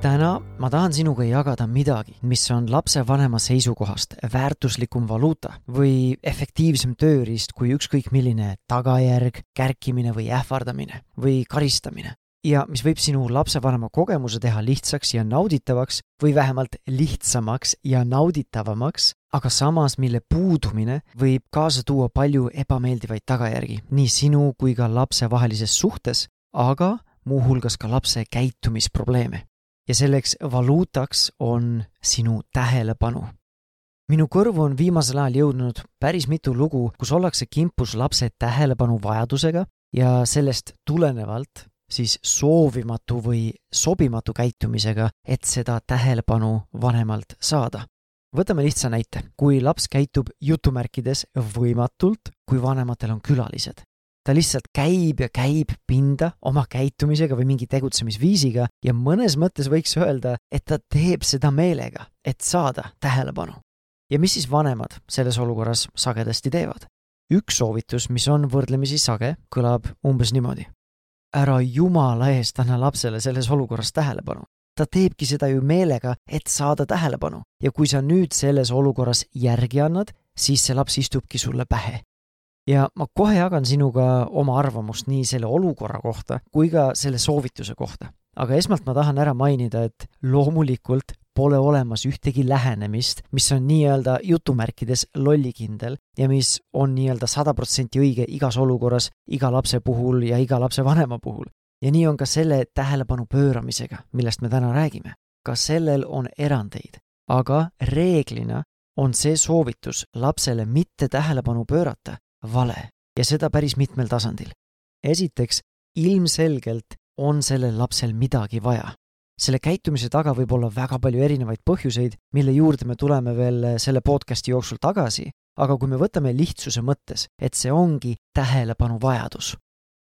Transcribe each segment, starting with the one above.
täna ma tahan sinuga jagada midagi, mis on lapsevanema seisukohast väärtuslikum valuuta või efektiivsem tööriist kui ükskõik milline tagajärg, kärkimine või ähvardamine või karistamine. ja mis võib sinu lapsevanema kogemuse teha lihtsaks ja nauditavaks või vähemalt lihtsamaks ja nauditavamaks, aga samas, mille puudumine võib kaasa tuua palju ebameeldivaid tagajärgi nii sinu kui ka lapse vahelises suhtes, aga muuhulgas ka lapse käitumisprobleeme ja selleks valuutaks on sinu tähelepanu. minu kõrvu on viimasel ajal jõudnud päris mitu lugu, kus ollakse kimpus lapse tähelepanu vajadusega ja sellest tulenevalt siis soovimatu või sobimatu käitumisega, et seda tähelepanu vanemalt saada. võtame lihtsa näite, kui laps käitub jutumärkides võimatult, kui vanematel on külalised ta lihtsalt käib ja käib pinda oma käitumisega või mingi tegutsemisviisiga ja mõnes mõttes võiks öelda, et ta teeb seda meelega, et saada tähelepanu. ja mis siis vanemad selles olukorras sagedasti teevad? üks soovitus, mis on võrdlemisi sage, kõlab umbes niimoodi. ära jumala eest anna lapsele selles olukorras tähelepanu. ta teebki seda ju meelega, et saada tähelepanu ja kui sa nüüd selles olukorras järgi annad, siis see laps istubki sulle pähe ja ma kohe jagan sinuga oma arvamust nii selle olukorra kohta kui ka selle soovituse kohta. aga esmalt ma tahan ära mainida, et loomulikult pole olemas ühtegi lähenemist, mis on nii-öelda jutumärkides lollikindel ja mis on nii-öelda sada protsenti õige igas olukorras, iga lapse puhul ja iga lapsevanema puhul. ja nii on ka selle tähelepanu pööramisega, millest me täna räägime. ka sellel on erandeid, aga reeglina on see soovitus lapsele mitte tähelepanu pöörata vale ja seda päris mitmel tasandil. esiteks, ilmselgelt on sellel lapsel midagi vaja. selle käitumise taga võib olla väga palju erinevaid põhjuseid, mille juurde me tuleme veel selle podcasti jooksul tagasi, aga kui me võtame lihtsuse mõttes, et see ongi tähelepanu vajadus.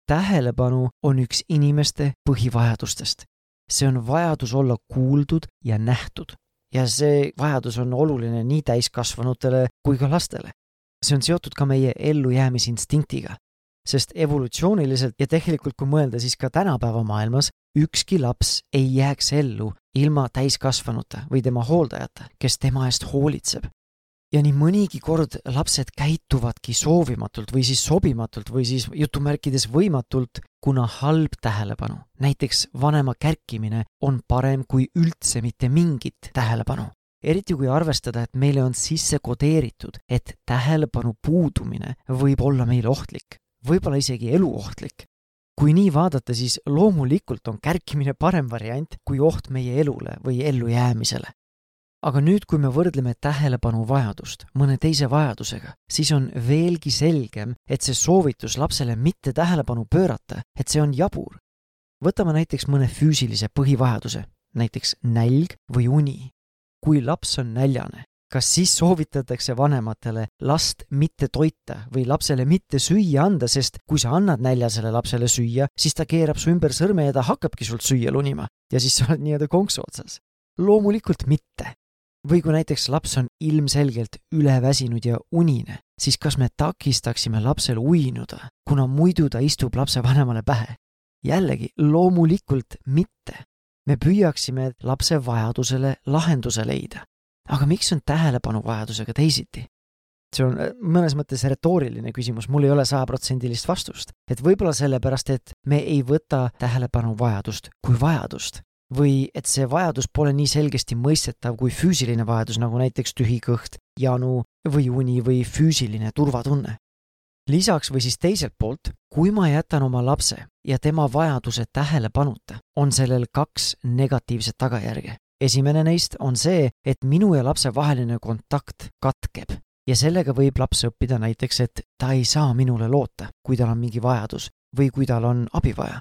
tähelepanu on üks inimeste põhivajadustest. see on vajadus olla kuuldud ja nähtud ja see vajadus on oluline nii täiskasvanutele kui ka lastele see on seotud ka meie ellujäämisinstinktiga. sest evolutsiooniliselt ja tegelikult, kui mõelda, siis ka tänapäeva maailmas ükski laps ei jääks ellu ilma täiskasvanuta või tema hooldajata, kes tema eest hoolitseb. ja nii mõnigi kord lapsed käituvadki soovimatult või siis sobimatult või siis jutumärkides võimatult, kuna halb tähelepanu, näiteks vanema kärkimine, on parem kui üldse mitte mingit tähelepanu eriti kui arvestada, et meile on sisse kodeeritud, et tähelepanu puudumine võib olla meile ohtlik, võib-olla isegi eluohtlik. kui nii vaadata, siis loomulikult on kärkimine parem variant kui oht meie elule või ellujäämisele. aga nüüd, kui me võrdleme tähelepanu vajadust mõne teise vajadusega, siis on veelgi selgem, et see soovitus lapsele mitte tähelepanu pöörata, et see on jabur. võtame näiteks mõne füüsilise põhivajaduse, näiteks nälg või uni kui laps on näljane, kas siis soovitatakse vanematele last mitte toita või lapsele mitte süüa anda, sest kui sa annad näljasele lapsele süüa, siis ta keerab su ümber sõrme ja ta hakkabki sult süüa lunima ja siis sa oled nii-öelda konksu otsas. loomulikult mitte. või kui näiteks laps on ilmselgelt üleväsinud ja unine, siis kas me takistaksime lapsel uinuda, kuna muidu ta istub lapsevanemale pähe? jällegi, loomulikult mitte me püüaksime lapse vajadusele lahenduse leida. aga miks on tähelepanuvajadusega teisiti? see on äh, mõnes mõttes retooriline küsimus, mul ei ole sajaprotsendilist vastust. et võib-olla sellepärast, et me ei võta tähelepanuvajadust kui vajadust või et see vajadus pole nii selgesti mõistetav kui füüsiline vajadus, nagu näiteks tühi kõht, janu või uni või füüsiline turvatunne lisaks või siis teiselt poolt, kui ma jätan oma lapse ja tema vajaduse tähelepanuta, on sellel kaks negatiivset tagajärge. esimene neist on see, et minu ja lapse vaheline kontakt katkeb ja sellega võib laps õppida näiteks, et ta ei saa minule loota, kui tal on mingi vajadus või kui tal on abi vaja.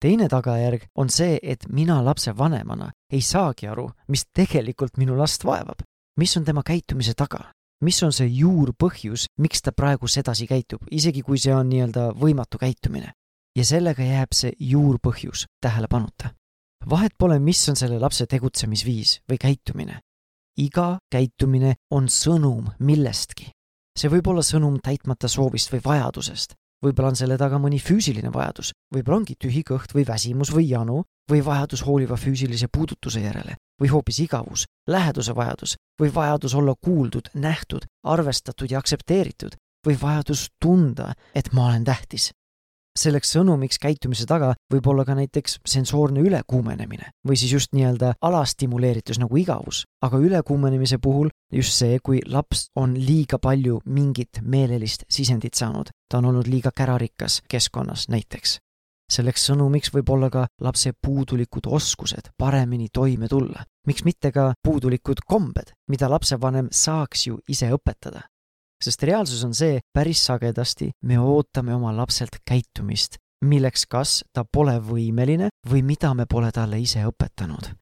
teine tagajärg on see, et mina lapsevanemana ei saagi aru, mis tegelikult minu last vaevab. mis on tema käitumise taga? Mis on see juurpõhjus, miks ta praegu sedasi käitub, isegi kui see on nii-öelda võimatu käitumine. ja sellega jääb see juurpõhjus tähelepanuta. vahet pole, mis on selle lapse tegutsemisviis või käitumine. iga käitumine on sõnum millestki. see võib olla sõnum täitmata soovist või vajadusest, võib-olla on selle taga mõni füüsiline vajadus, võib-olla ongi tühi kõht või väsimus või janu või vajadus hooliva füüsilise puudutuse järele või hoopis igavus, läheduse vajadus või vajadus olla kuuldud, nähtud, arvestatud ja aktsepteeritud või vajadus tunda, et ma olen tähtis. Selleks sõnumiks käitumise taga võib olla ka näiteks sensoorne ülekuumenemine või siis just nii-öelda alastimuleeritus nagu igavus, aga ülekuumenemise puhul just see, kui laps on liiga palju mingit meelelist sisendit saanud, ta on olnud liiga kärarikas keskkonnas näiteks selleks sõnumiks võib olla ka lapse puudulikud oskused paremini toime tulla. miks mitte ka puudulikud kombed, mida lapsevanem saaks ju ise õpetada. Sest reaalsus on see, päris sagedasti me ootame oma lapselt käitumist, milleks kas ta pole võimeline või mida me pole talle ise õpetanud.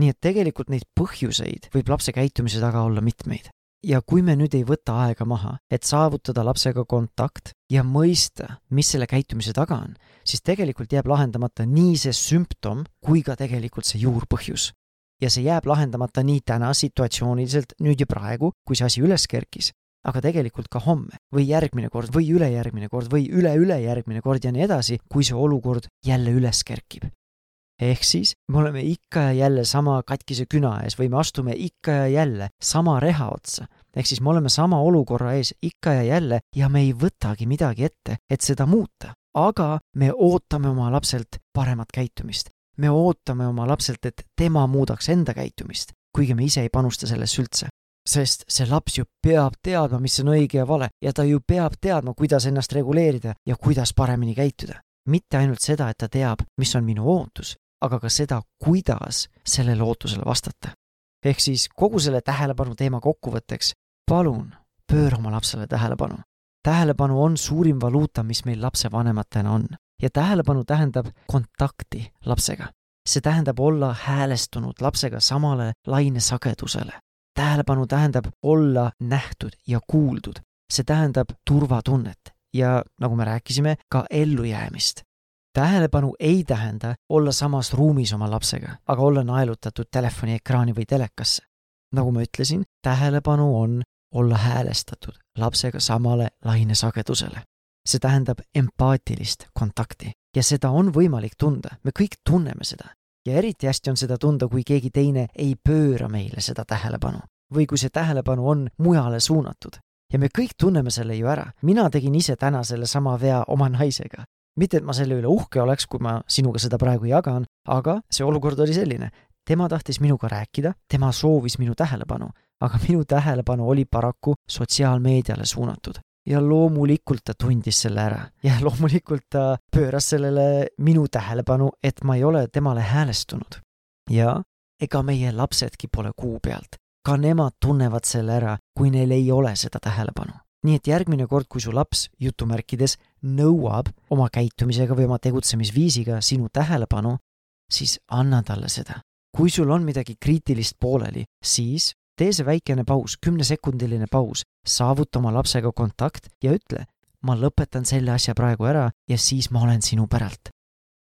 nii et tegelikult neid põhjuseid võib lapse käitumise taga olla mitmeid ja kui me nüüd ei võta aega maha, et saavutada lapsega kontakt ja mõista, mis selle käitumise taga on, siis tegelikult jääb lahendamata nii see sümptom kui ka tegelikult see juurpõhjus. ja see jääb lahendamata nii täna situatsiooniliselt, nüüd ja praegu, kui see asi üles kerkis, aga tegelikult ka homme või järgmine kord või ülejärgmine kord või üle-ülejärgmine kord ja nii edasi, kui see olukord jälle üles kerkib ehk siis me oleme ikka ja jälle sama katkise küna ees või me astume ikka ja jälle sama reha otsa. ehk siis me oleme sama olukorra ees ikka ja jälle ja me ei võtagi midagi ette, et seda muuta. aga me ootame oma lapselt paremat käitumist. me ootame oma lapselt, et tema muudaks enda käitumist, kuigi me ise ei panusta sellesse üldse sest see laps ju peab teadma, mis on õige ja vale ja ta ju peab teadma, kuidas ennast reguleerida ja kuidas paremini käituda. mitte ainult seda, et ta teab, mis on minu ootus, aga ka seda, kuidas sellele ootusele vastata. ehk siis kogu selle tähelepanu teema kokkuvõtteks, palun pööra oma lapsele tähelepanu. tähelepanu on suurim valuuta, mis meil lapsevanematena on ja tähelepanu tähendab kontakti lapsega. see tähendab olla häälestunud lapsega samale lainesagedusele. Tähelepanu tähendab olla nähtud ja kuuldud. see tähendab turvatunnet ja nagu me rääkisime, ka ellujäämist tähelepanu ei tähenda olla samas ruumis oma lapsega, aga olla naelutatud telefoni ekraani või telekasse. nagu ma ütlesin, tähelepanu on olla häälestatud lapsega samale lainesagedusele. see tähendab empaatilist kontakti ja seda on võimalik tunda, me kõik tunneme seda. Ja eriti hästi on seda tunda, kui keegi teine ei pööra meile seda tähelepanu või kui see tähelepanu on mujale suunatud ja me kõik tunneme selle ju ära. mina tegin ise täna sellesama vea oma naisega mitte, et ma selle üle uhke oleks, kui ma sinuga seda praegu jagan, aga see olukord oli selline. tema tahtis minuga rääkida, tema soovis minu tähelepanu, aga minu tähelepanu oli paraku sotsiaalmeediale suunatud. Ja loomulikult ta tundis selle ära ja loomulikult ta pööras sellele minu tähelepanu, et ma ei ole temale häälestunud. ja ega meie lapsedki pole kuu pealt, ka nemad tunnevad selle ära, kui neil ei ole seda tähelepanu nii et järgmine kord, kui su laps jutumärkides nõuab oma käitumisega või oma tegutsemisviisiga sinu tähelepanu, siis anna talle seda. kui sul on midagi kriitilist pooleli, siis tee see väikene paus, kümnesekundiline paus, saavuta oma lapsega kontakt ja ütle, ma lõpetan selle asja praegu ära ja siis ma olen sinu päralt.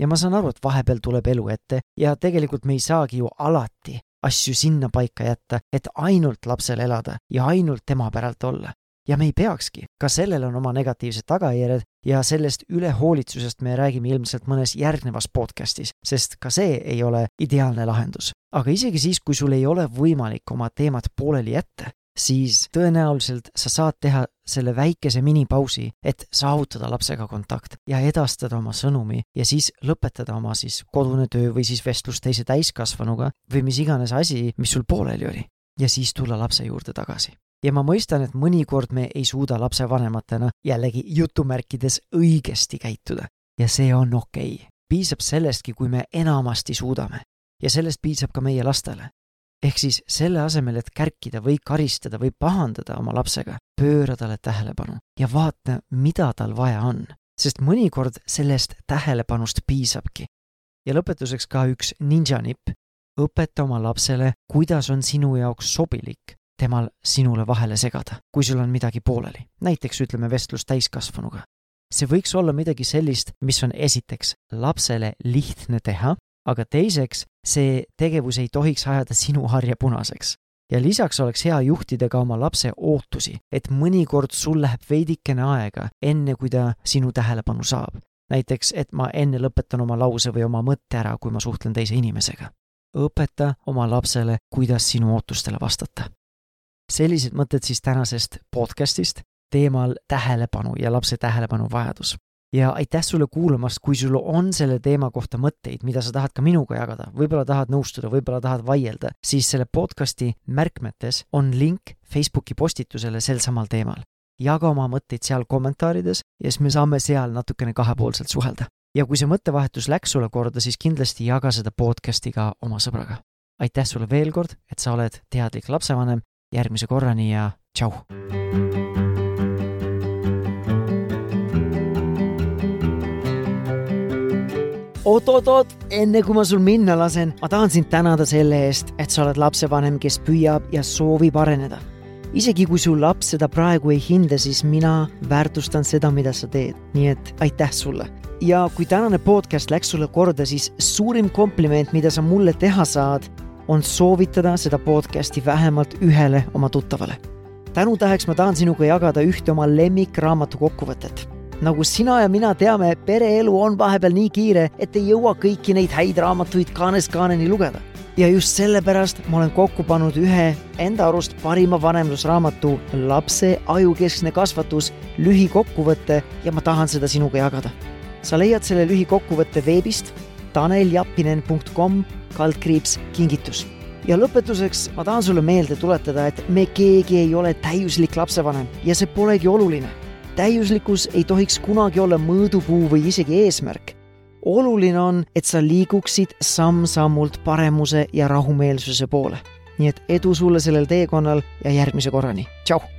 ja ma saan aru, et vahepeal tuleb elu ette ja tegelikult me ei saagi ju alati asju sinna paika jätta, et ainult lapsel elada ja ainult tema päralt olla ja me ei peakski, ka sellel on oma negatiivsed tagajärjed ja sellest ülehoolitsusest me räägime ilmselt mõnes järgnevas podcastis, sest ka see ei ole ideaalne lahendus. aga isegi siis, kui sul ei ole võimalik oma teemat pooleli jätta, siis tõenäoliselt sa saad teha selle väikese minipausi, et saavutada lapsega kontakt ja edastada oma sõnumi ja siis lõpetada oma siis kodune töö või siis vestlus teise täiskasvanuga või mis iganes asi, mis sul pooleli oli. ja siis tulla lapse juurde tagasi ja ma mõistan, et mõnikord me ei suuda lapsevanematena jällegi jutumärkides õigesti käituda ja see on okei okay.. piisab sellestki, kui me enamasti suudame ja sellest piisab ka meie lastele. ehk siis selle asemel, et kärkida või karistada või pahandada oma lapsega, pööra talle tähelepanu ja vaata, mida tal vaja on. sest mõnikord sellest tähelepanust piisabki. ja lõpetuseks ka üks ninja nipp. õpeta oma lapsele, kuidas on sinu jaoks sobilik temal sinule vahele segada, kui sul on midagi pooleli. näiteks ütleme vestlus täiskasvanuga. see võiks olla midagi sellist, mis on esiteks lapsele lihtne teha, aga teiseks, see tegevus ei tohiks ajada sinu harja punaseks ja lisaks oleks hea juhtida ka oma lapse ootusi, et mõnikord sul läheb veidikene aega, enne kui ta sinu tähelepanu saab. näiteks, et ma enne lõpetan oma lause või oma mõtte ära, kui ma suhtlen teise inimesega. õpeta oma lapsele, kuidas sinu ootustele vastata. Sellised mõtted siis tänasest podcastist teemal tähelepanu ja lapse tähelepanu vajadus ja aitäh sulle kuulamast, kui sul on selle teema kohta mõtteid, mida sa tahad ka minuga jagada, võib-olla tahad nõustuda, võib-olla tahad vaielda, siis selle podcasti märkmetes on link Facebooki postitusele sel samal teemal. jaga oma mõtteid seal kommentaarides ja siis me saame seal natukene kahepoolselt suhelda. ja kui see mõttevahetus läks sulle korda, siis kindlasti jaga seda podcasti ka oma sõbraga. aitäh sulle veel kord, et sa oled teadlik lapsevanem, järgmise korrani ja tšau! oot-oot-oot, enne kui ma sul minna lasen, ma tahan sind tänada selle eest, et sa oled lapsevanem, kes püüab ja soovib areneda. isegi kui su laps seda praegu ei hinda, siis mina väärtustan seda, mida sa teed, nii et aitäh sulle. ja kui tänane podcast läks sulle korda, siis suurim kompliment, mida sa mulle teha saad, on soovitada seda podcasti vähemalt ühele oma tuttavale. tänutäheks ma tahan sinuga jagada ühte oma lemmikraamatu kokkuvõtet nagu sina ja mina teame, pereelu on vahepeal nii kiire, et ei jõua kõiki neid häid raamatuid kaanest kaaneni lugeda. ja just sellepärast ma olen kokku pannud ühe enda arust parima vanemlusraamatu Lapse ajukeskne kasvatus lühikokkuvõte ja ma tahan seda sinuga jagada. sa leiad selle lühikokkuvõtte veebist taneljappinen.com kaldkriips kingitus ja lõpetuseks ma tahan sulle meelde tuletada, et me keegi ei ole täiuslik lapsevanem ja see polegi oluline täiuslikkus ei tohiks kunagi olla mõõdupuu või isegi eesmärk. oluline on, et sa liiguksid samm-sammult paremuse ja rahumeelsuse poole. nii et edu sulle sellel teekonnal ja järgmise korrani, tšau!